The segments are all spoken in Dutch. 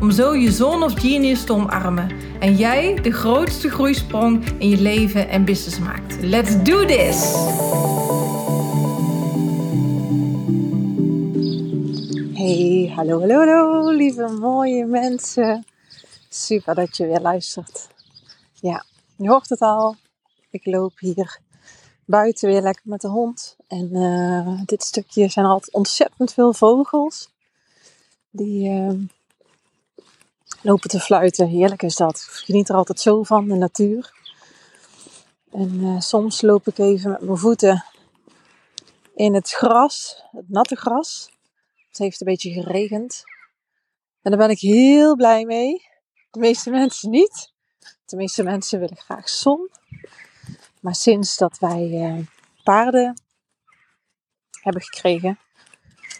om zo je zone of genius te omarmen en jij de grootste groeisprong in je leven en business maakt. Let's do this! Hey, hallo, hallo, hallo, lieve mooie mensen. Super dat je weer luistert. Ja, je hoort het al. Ik loop hier buiten weer lekker met de hond. En uh, dit stukje zijn altijd ontzettend veel vogels. Die uh, lopen te fluiten. Heerlijk is dat. Ik geniet er altijd zo van, de natuur. En uh, soms loop ik even met mijn voeten in het gras, het natte gras. Het heeft een beetje geregend. En daar ben ik heel blij mee. De meeste mensen niet. De meeste mensen willen graag zon. Maar sinds dat wij uh, paarden hebben gekregen.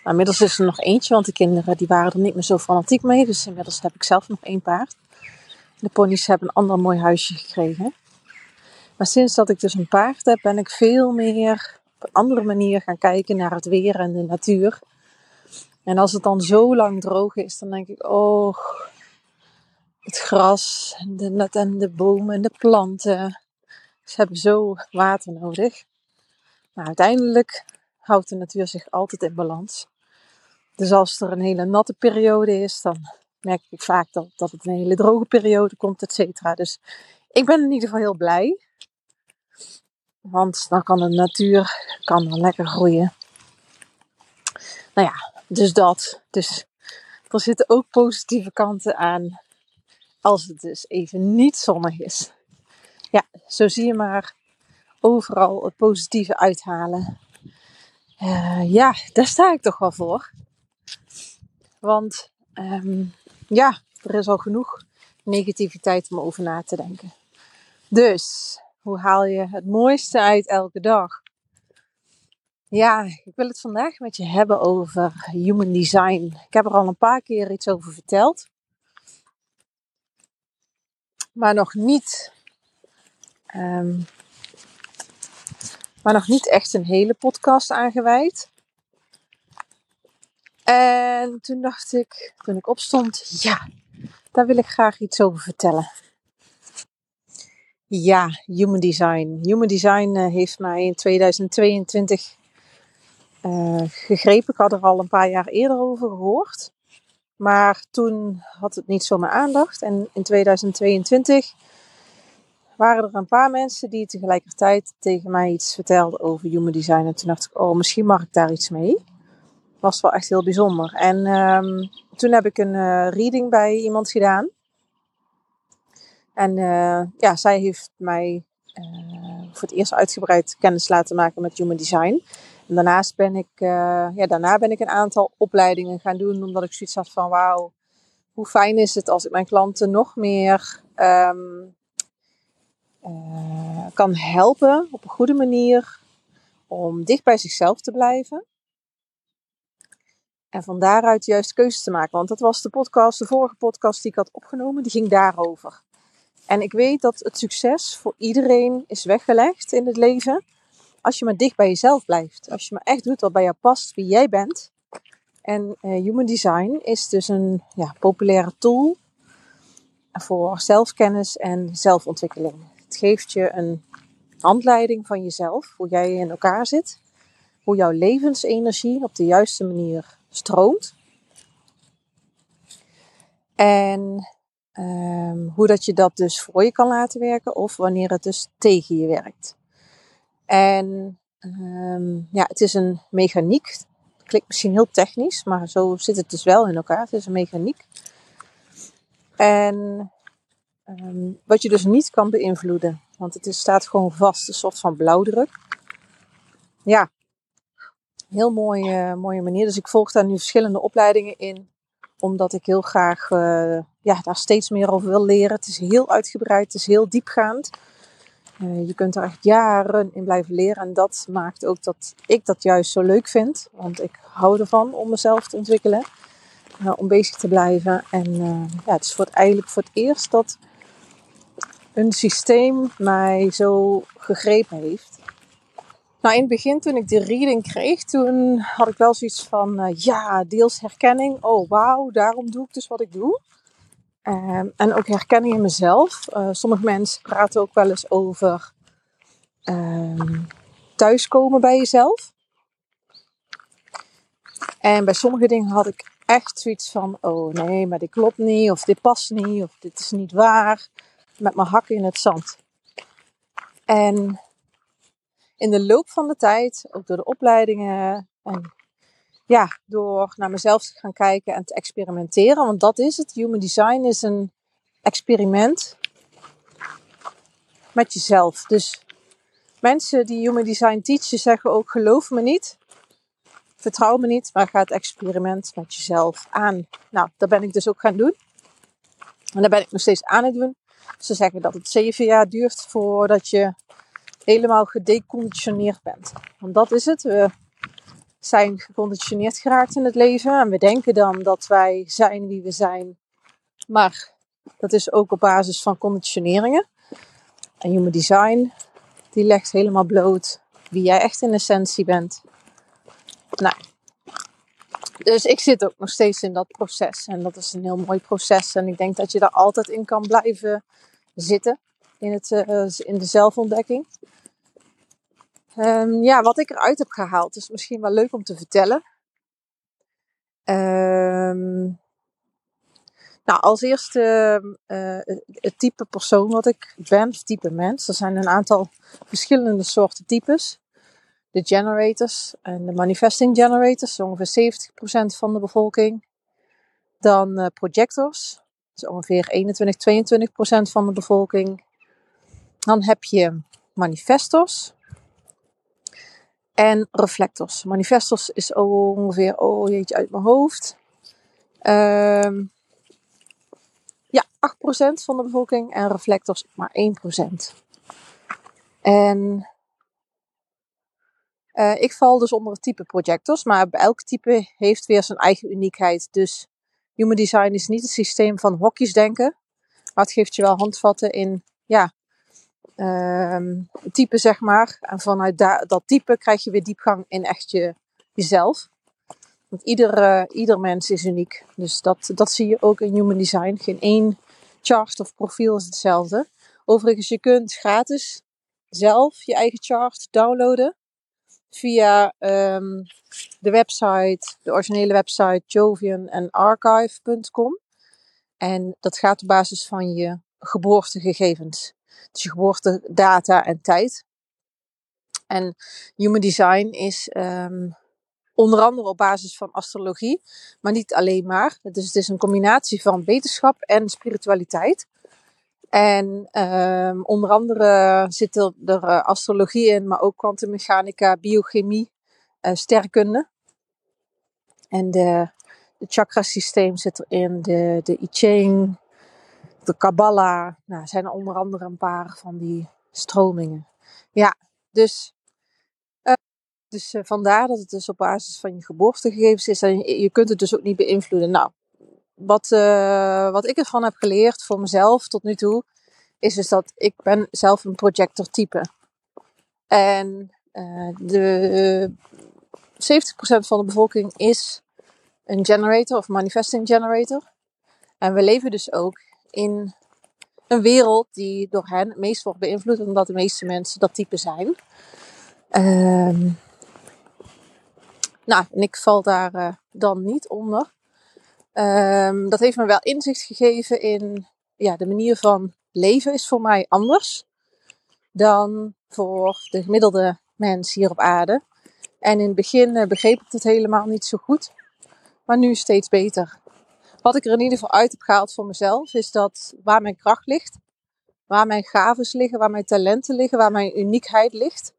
Inmiddels is er nog eentje, want de kinderen die waren er niet meer zo fanatiek mee. Dus inmiddels heb ik zelf nog één paard. De ponies hebben een ander mooi huisje gekregen. Maar sinds dat ik dus een paard heb, ben ik veel meer op een andere manier gaan kijken naar het weer en de natuur. En als het dan zo lang droog is, dan denk ik, oh, het gras en de, en de bomen en de planten. Ze hebben zo water nodig. Maar uiteindelijk houdt de natuur zich altijd in balans. Dus als er een hele natte periode is, dan merk ik vaak dat, dat het een hele droge periode komt, et cetera. Dus ik ben in ieder geval heel blij. Want dan kan de natuur kan dan lekker groeien. Nou ja, dus dat. Dus er zitten ook positieve kanten aan als het dus even niet zonnig is. Ja, zo zie je maar overal het positieve uithalen. Uh, ja, daar sta ik toch wel voor. Want um, ja, er is al genoeg negativiteit om over na te denken. Dus, hoe haal je het mooiste uit elke dag? Ja, ik wil het vandaag met je hebben over human design. Ik heb er al een paar keer iets over verteld. Maar nog niet. Um, maar nog niet echt een hele podcast aangeweid. En toen dacht ik, toen ik opstond, ja, daar wil ik graag iets over vertellen. Ja, Human Design. Human Design uh, heeft mij in 2022 uh, gegrepen. Ik had er al een paar jaar eerder over gehoord. Maar toen had het niet zo mijn aandacht. En in 2022 waren er een paar mensen die tegelijkertijd tegen mij iets vertelden over Human Design. En toen dacht ik, oh, misschien mag ik daar iets mee was wel echt heel bijzonder. En um, toen heb ik een uh, reading bij iemand gedaan. En uh, ja, zij heeft mij uh, voor het eerst uitgebreid kennis laten maken met Human Design. En daarnaast ben ik, ja, daarna ben ik een aantal opleidingen gaan doen, omdat ik zoiets had van wauw, hoe fijn is het als ik mijn klanten nog meer um, kan helpen op een goede manier om dicht bij zichzelf te blijven. En van daaruit juist keuzes te maken. Want dat was de podcast, de vorige podcast die ik had opgenomen, die ging daarover. En ik weet dat het succes voor iedereen is weggelegd in het leven. Als je maar dicht bij jezelf blijft. Als je maar echt doet wat bij jou past, wie jij bent. En uh, Human Design is dus een ja, populaire tool voor zelfkennis en zelfontwikkeling. Het geeft je een handleiding van jezelf, hoe jij in elkaar zit. Hoe jouw levensenergie op de juiste manier stroomt. En um, hoe dat je dat dus voor je kan laten werken of wanneer het dus tegen je werkt. En um, ja, het is een mechaniek. Klinkt misschien heel technisch, maar zo zit het dus wel in elkaar. Het is een mechaniek. En um, wat je dus niet kan beïnvloeden, want het is, staat gewoon vast, een soort van blauwdruk. Ja, heel mooie, mooie manier. Dus ik volg daar nu verschillende opleidingen in. Omdat ik heel graag uh, ja, daar steeds meer over wil leren. Het is heel uitgebreid, het is heel diepgaand. Uh, je kunt er echt jaren in blijven leren. En dat maakt ook dat ik dat juist zo leuk vind. Want ik hou ervan om mezelf te ontwikkelen. Om bezig te blijven. En ja, het is voor het, eigenlijk voor het eerst dat een systeem mij zo gegrepen heeft. Nou, in het begin toen ik de reading kreeg, toen had ik wel zoiets van, ja, deels herkenning. Oh, wauw, daarom doe ik dus wat ik doe. Um, en ook herkenning in mezelf. Uh, sommige mensen praten ook wel eens over um, thuiskomen bij jezelf. En bij sommige dingen had ik echt zoiets van: oh nee, maar dit klopt niet, of dit past niet, of dit is niet waar. Met mijn hakken in het zand. En in de loop van de tijd, ook door de opleidingen en ja, door naar mezelf te gaan kijken en te experimenteren. Want dat is het. Human design is een experiment met jezelf. Dus mensen die human design teachen zeggen ook geloof me niet. Vertrouw me niet, maar ga het experiment met jezelf aan. Nou, dat ben ik dus ook gaan doen. En daar ben ik nog steeds aan het doen. Ze zeggen dat het zeven jaar duurt voordat je helemaal gedeconditioneerd bent. Want dat is het. We zijn geconditioneerd geraakt in het leven. En we denken dan dat wij zijn wie we zijn. Maar dat is ook op basis van conditioneringen. En Human Design, die legt helemaal bloot wie jij echt in essentie bent. Nou, dus ik zit ook nog steeds in dat proces. En dat is een heel mooi proces. En ik denk dat je daar altijd in kan blijven zitten. In, het, uh, in de zelfontdekking. Um, ja, wat ik eruit heb gehaald is misschien wel leuk om te vertellen. Um, nou, als eerste uh, het type persoon wat ik ben, type mens. Er zijn een aantal verschillende soorten types. De generators en de manifesting generators, ongeveer 70% van de bevolking. Dan uh, projectors, dus ongeveer 21, 22% van de bevolking. Dan heb je manifestors, en reflectors. Manifestos is ongeveer, oh jeetje, uit mijn hoofd. Um, ja, 8% van de bevolking en reflectors maar 1%. En uh, ik val dus onder het type projectors, maar elk type heeft weer zijn eigen uniekheid. Dus Human Design is niet het systeem van hokjes denken, maar het geeft je wel handvatten in, ja, um, type, zeg maar. En vanuit dat type krijg je weer diepgang in echt je, jezelf. Want ieder, uh, ieder mens is uniek. Dus dat, dat zie je ook in Human Design. Geen één chart of profiel is hetzelfde. Overigens, je kunt gratis zelf je eigen chart downloaden via um, de website, de originele website jovian en. En dat gaat op basis van je geboortegegevens. Dus je geboortedata en tijd. En human design is um, onder andere op basis van astrologie, maar niet alleen maar. Dus het is een combinatie van wetenschap en spiritualiteit. En um, onder andere zit er, uh, astrologie in, maar ook kwantummechanica, biochemie, uh, sterrenkunde. En de, de chakrasysteem zit erin, de, de I Ching, de Kabbalah. Nou, zijn er onder andere een paar van die stromingen. Ja, dus, uh, dus vandaar dat het dus op basis van je geboortegegevens is. En je, je kunt het dus ook niet beïnvloeden. Nou, wat, uh, wat ik ervan heb geleerd voor mezelf tot nu toe, is dus dat ik ben zelf een projector type. En de 70% van de bevolking is een generator of manifesting generator. En we leven dus ook in een wereld die door hen het meest wordt beïnvloed, omdat de meeste mensen dat type zijn. Um, nou, en ik val daar uh, dan niet onder. Um, dat heeft me wel inzicht gegeven in ja, de manier van leven is voor mij anders dan voor de gemiddelde mens hier op aarde. En in het begin uh, begreep ik het helemaal niet zo goed, maar nu steeds beter. Wat ik er in ieder geval uit heb gehaald voor mezelf, is dat waar mijn kracht ligt, waar mijn gaven liggen, waar mijn talenten liggen, waar mijn uniekheid ligt.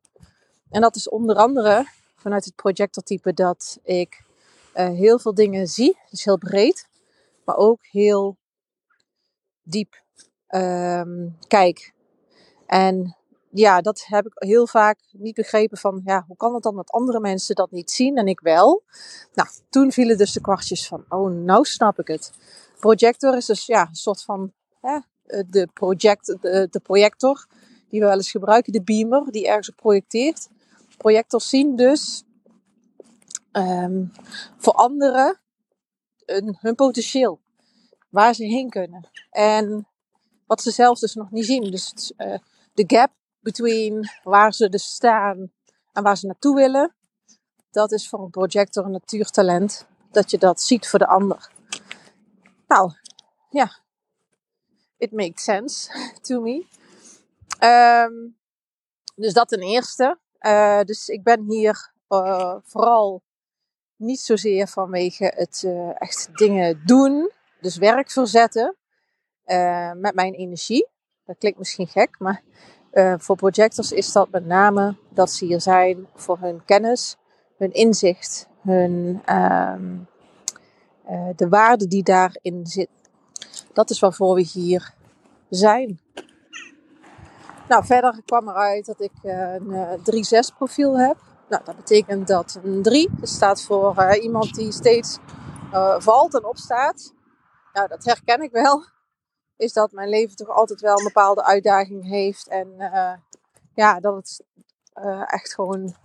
En dat is onder andere vanuit het projectortype dat ik uh, heel veel dingen zie, dus heel breed, maar ook heel diep ehm, kijk. En ja, dat heb ik heel vaak niet begrepen van, ja, hoe kan het dan dat andere mensen dat niet zien en ik wel? Nou, toen vielen dus de kwartjes van, oh, nou snap ik het. Projector is dus ja, een soort van hè, de, project, de, projector die we wel eens gebruiken, de beamer die ergens projecteert. Projectors zien dus um, voor anderen een, hun potentieel, waar ze heen kunnen. En wat ze zelf dus nog niet zien. Dus uh, de gap between waar ze dus staan en waar ze naartoe willen. Dat is voor een projector een natuurtalent. Dat je dat ziet voor de ander. Nou, ja. It makes sense to me. Um, dus dat ten eerste. Uh, dus ik ben hier uh, vooral niet zozeer vanwege het uh, echt dingen doen. Dus werk verzetten. met mijn energie. Dat klinkt misschien gek, maar uh, voor projectors is dat met name dat ze hier zijn voor hun kennis, hun inzicht, hun, uh, de waarde die daarin zit. Dat is waarvoor we hier zijn. Nou, verder kwam eruit dat ik eh, een 3-6 profiel heb. Nou, dat betekent dat een 3 staat voor iemand die steeds valt en opstaat. Nou, dat herken ik wel is dat mijn leven toch altijd wel een bepaalde uitdaging heeft. En uh, ja, dat het echt gewoon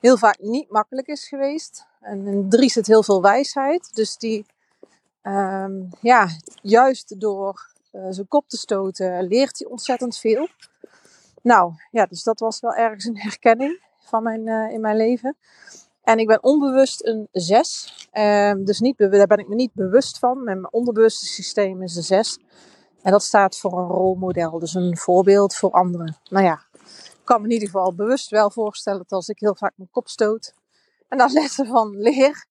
heel vaak niet makkelijk is geweest. En in drie zit heel veel wijsheid. Dus die, um, ja, juist door zijn kop te stoten, leert hij ontzettend veel. Nou, ja, dus dat was wel ergens een herkenning van mijn, in mijn leven. En ik ben onbewust een 6. Um, dus niet, daar ben ik me niet bewust van. Mijn onderbewuste systeem is een 6. En dat staat voor een rolmodel, dus een voorbeeld voor anderen. Nou ja, ik kan me in ieder geval bewust wel voorstellen dat als ik heel vaak mijn kop stoot en daar lessen van leer,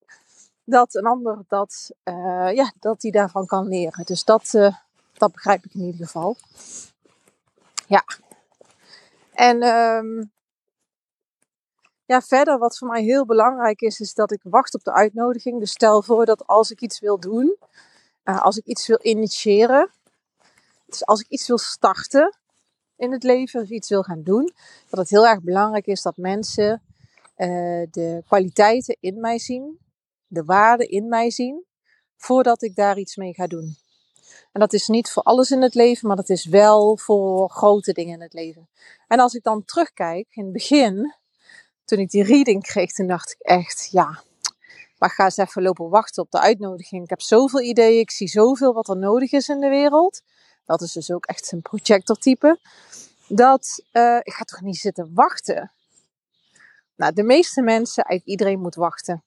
dat een ander dat, uh, ja, dat die daarvan kan leren. Dus dat, uh, dat begrijp ik in ieder geval. Ja. En um, ja, verder wat voor mij heel belangrijk is, is dat ik wacht op de uitnodiging. Dus stel voor dat als ik iets wil doen, uh, als ik iets wil initiëren, dus als ik iets wil starten in het leven, of iets wil gaan doen, dat het heel erg belangrijk is dat mensen uh, de kwaliteiten in mij zien, de waarde in mij zien, voordat ik daar iets mee ga doen. En dat is niet voor alles in het leven, maar dat is wel voor grote dingen in het leven. En als ik dan terugkijk, in het begin, toen ik die reading kreeg, toen dacht ik echt, ja, maar ga eens even lopen wachten op de uitnodiging. Ik heb zoveel ideeën, ik zie zoveel wat er nodig is in de wereld. Dat is dus ook echt een projectortype. Dat uh, ik ga toch niet zitten wachten. Nou, de meeste mensen, eigenlijk iedereen moet wachten.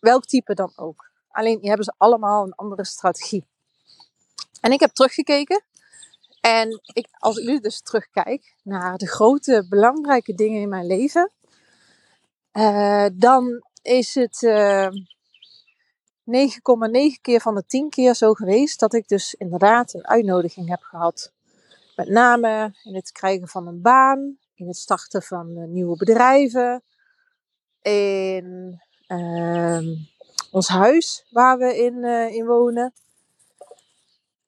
Welk type dan ook. Alleen die hebben ze allemaal een andere strategie. En ik heb teruggekeken. En ik, als ik nu dus terugkijk naar de grote belangrijke dingen in mijn leven. Uh, dan is het. Uh, 9,9 keer van de 10 keer zo geweest dat ik dus inderdaad een uitnodiging heb gehad. Met name in het krijgen van een baan, in het starten van uh, nieuwe bedrijven, in uh, ons huis waar we in, in wonen.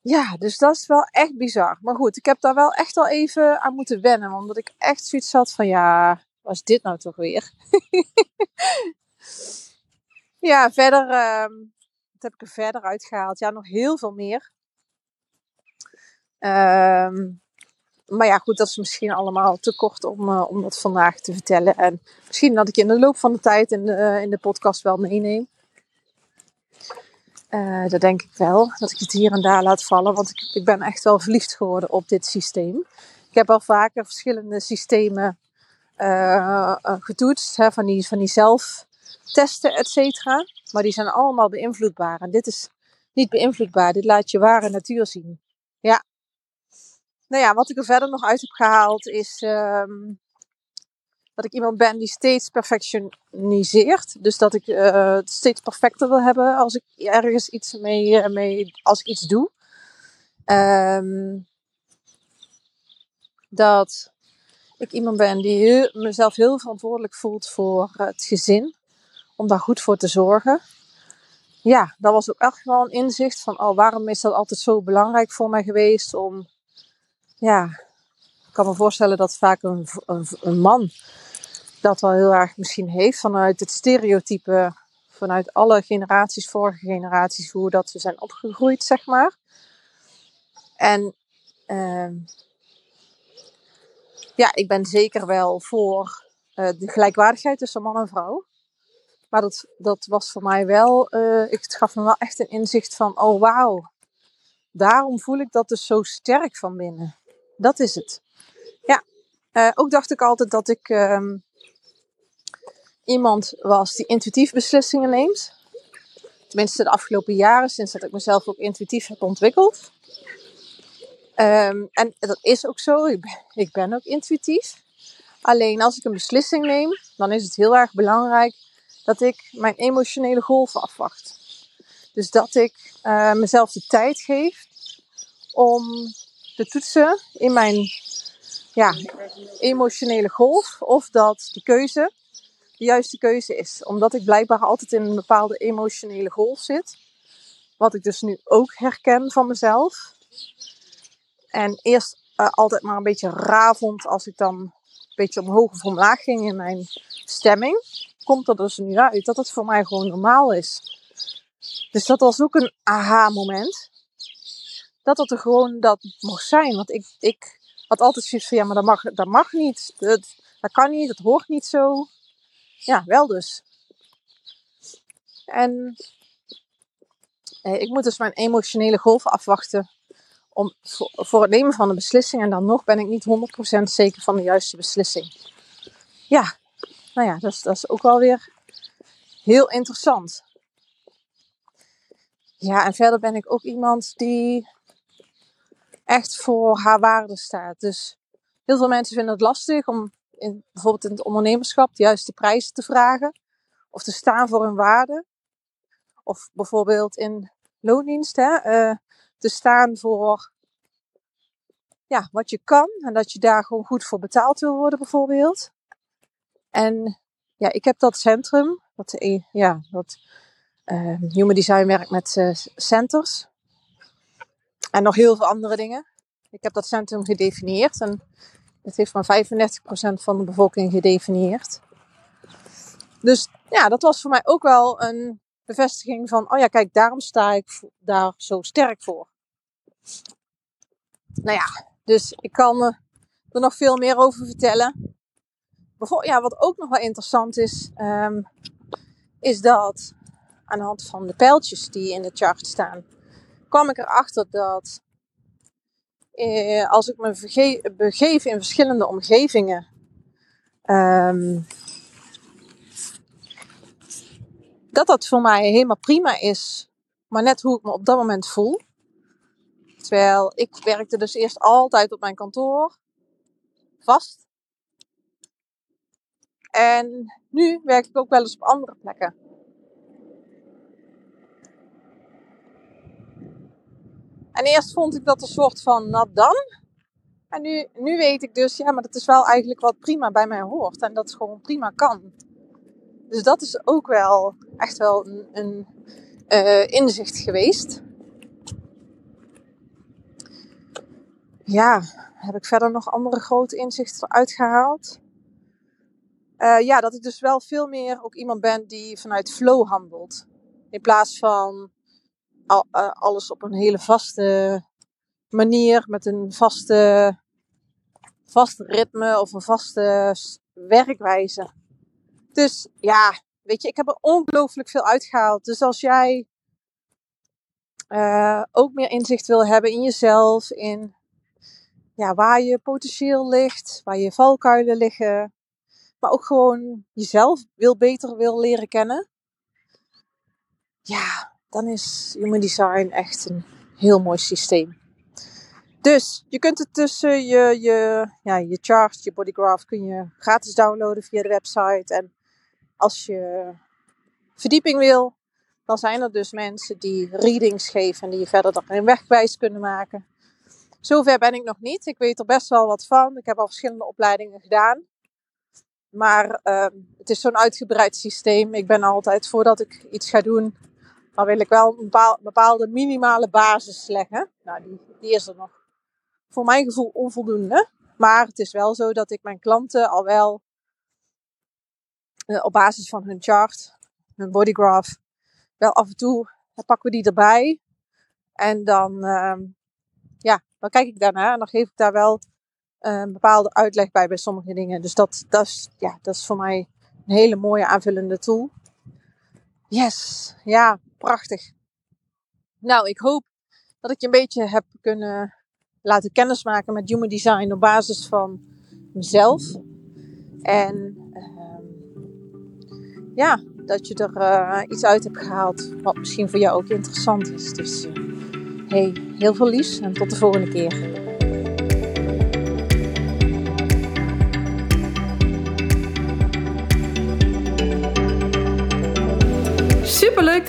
Ja, dus dat is wel echt bizar. Maar goed, ik heb daar wel echt al even aan moeten wennen. Omdat ik echt zoiets had van, ja, was dit nou toch weer? Ja, verder, uh, wat heb ik er verder uitgehaald? Ja, nog heel veel meer. Uh, maar ja, goed, dat is misschien allemaal te kort om, uh, om dat vandaag te vertellen. En misschien dat ik in de loop van de tijd in de, uh, in de podcast wel meeneem. Uh, dat denk ik wel, dat ik het hier en daar laat vallen. Want ik, ik ben echt wel verliefd geworden op dit systeem. Ik heb al vaker verschillende systemen getoetst. Hè, van, die, van die zelf testen, et cetera. Maar die zijn allemaal beïnvloedbaar. En dit is niet beïnvloedbaar. Dit laat je ware natuur zien. Ja. Nou ja, wat ik er verder nog uit heb gehaald is um, dat ik iemand ben die steeds perfectioniseert. Dus dat ik het steeds perfecter wil hebben als ik ergens iets mee, uh, mee als ik iets doe. Um, dat ik iemand ben die mezelf heel verantwoordelijk voelt voor het gezin om daar goed voor te zorgen. ja, dat was ook echt wel een inzicht van, oh, waarom is dat altijd zo belangrijk voor mij geweest om, ja, kan me voorstellen dat vaak een, een, man dat wel heel erg misschien heeft vanuit het stereotype, vanuit alle generaties, vorige generaties, hoe dat we zijn opgegroeid, zeg maar. En uh, ja, ik ben zeker wel voor uh, de gelijkwaardigheid tussen man en vrouw. Maar dat, dat was voor mij wel, uh, het gaf me wel echt een inzicht van, oh wauw, daarom voel ik dat dus zo sterk van binnen. Dat is het. Uh, ook dacht ik altijd dat ik uh, iemand was die intuïtief beslissingen neemt. Tenminste, de afgelopen jaren, sinds dat ik mezelf ook intuïtief heb ontwikkeld. Um, en dat is ook zo. Ik ben, ik ben ook intuïtief. Alleen als ik een beslissing neem, dan is het heel erg belangrijk dat ik mijn emotionele golven afwacht. Dus dat ik uh, mezelf de tijd geef om te toetsen in mijn ja, emotionele golf of dat de keuze de juiste keuze is. Omdat ik blijkbaar altijd in een bepaalde emotionele golf zit. Wat ik dus nu ook herken van mezelf. En eerst uh, altijd maar een beetje raar als ik dan een beetje omhoog of omlaag ging in mijn stemming. Komt er dus nu uit dat het voor mij gewoon normaal is. Dus dat was ook een aha-moment. Dat het er gewoon dat mocht zijn. Want ik, ik had altijd zoiets van, ja, maar dat mag, dat mag niet. Dat, dat kan niet, dat hoort niet zo. Ja, wel dus. En eh, ik moet dus mijn emotionele golf afwachten om, voor, het nemen van een beslissing. En dan nog ben ik niet 100% zeker van de juiste beslissing. Ja, nou ja, dat dat is ook wel weer heel interessant. Ja, en verder ben ik ook iemand die echt voor haar waarde staat. Dus heel veel mensen vinden het lastig om in, bijvoorbeeld in het ondernemerschap de juiste prijzen te vragen. Of te staan voor hun waarde. Of bijvoorbeeld in loondienst hè, uh, te staan voor ja, wat je kan. En dat je daar gewoon goed voor betaald wil worden bijvoorbeeld. En ja, ik heb dat centrum. Dat, ja, dat uh, Human Design werkt met centers. En nog heel veel andere dingen. Ik heb dat centrum gedefinieerd. En het heeft maar 35% van de bevolking gedefinieerd. Dus ja, dat was voor mij ook wel een bevestiging van, oh ja, kijk, daarom sta ik daar zo sterk voor. Nou ja, dus ik kan er nog veel meer over vertellen. Ja, wat ook nog wel interessant is, um, is dat aan de hand van de pijltjes die in de chart staan, kwam ik erachter dat eh, als ik me begeef in verschillende omgevingen, um, dat dat voor mij helemaal prima is, maar net hoe ik me op dat moment voel. Terwijl ik werkte dus eerst altijd op mijn kantoor, vast. En nu werk ik ook wel eens op andere plekken. En eerst vond ik dat een soort van nat dan. En nu, nu weet ik dus, ja, maar dat is wel eigenlijk wat prima bij mij hoort. En dat het gewoon prima kan. Dus dat is ook wel echt wel een, uh, inzicht geweest. Ja, heb ik verder nog andere grote inzichten eruit gehaald? Uh, ja, dat ik dus wel veel meer ook iemand ben die vanuit flow handelt. In plaats van uh, alles op een hele vaste manier, met een vaste, vast ritme of een vaste werkwijze. Dus ja, weet je, ik heb er ongelooflijk veel uitgehaald. Dus als jij uh, ook meer inzicht wil hebben in jezelf, in ja, waar je potentieel ligt, waar je valkuilen liggen, maar ook gewoon jezelf wil beter wil leren kennen. Ja, dan is Human Design echt een heel mooi systeem. Dus je kunt het tussen je, je, ja, je chart, je bodygraph, kun je gratis downloaden via de website. En als je verdieping wil, dan zijn er dus mensen die readings geven en die je verder daarin wegwijs kunnen maken. Zover ben ik nog niet. Ik weet er best wel wat van. Ik heb al verschillende opleidingen gedaan. Maar uh, het is zo'n uitgebreid systeem. Ik ben altijd, voordat ik iets ga doen, dan wil ik wel een bepaalde minimale basis leggen. Nou, die, die is er nog voor mijn gevoel onvoldoende. Maar het is wel zo dat ik mijn klanten al wel uh, op basis van hun chart, hun bodygraph, wel af en toe pakken we die erbij. En dan, uh, ja, dan kijk ik daarna en dan geef ik daar wel uh, een bepaalde uitleg bij bij sommige dingen. Dus dat, dat, is, ja, dat is voor mij een hele mooie aanvullende tool. Yes, ja, prachtig. Nou, ik hoop dat ik je een beetje heb kunnen laten kennismaken met human design op basis van mezelf. En uh, ja, dat je er uh, iets uit hebt gehaald wat misschien voor jou ook interessant is. Dus uh, hey, heel veel liefs en tot de volgende keer.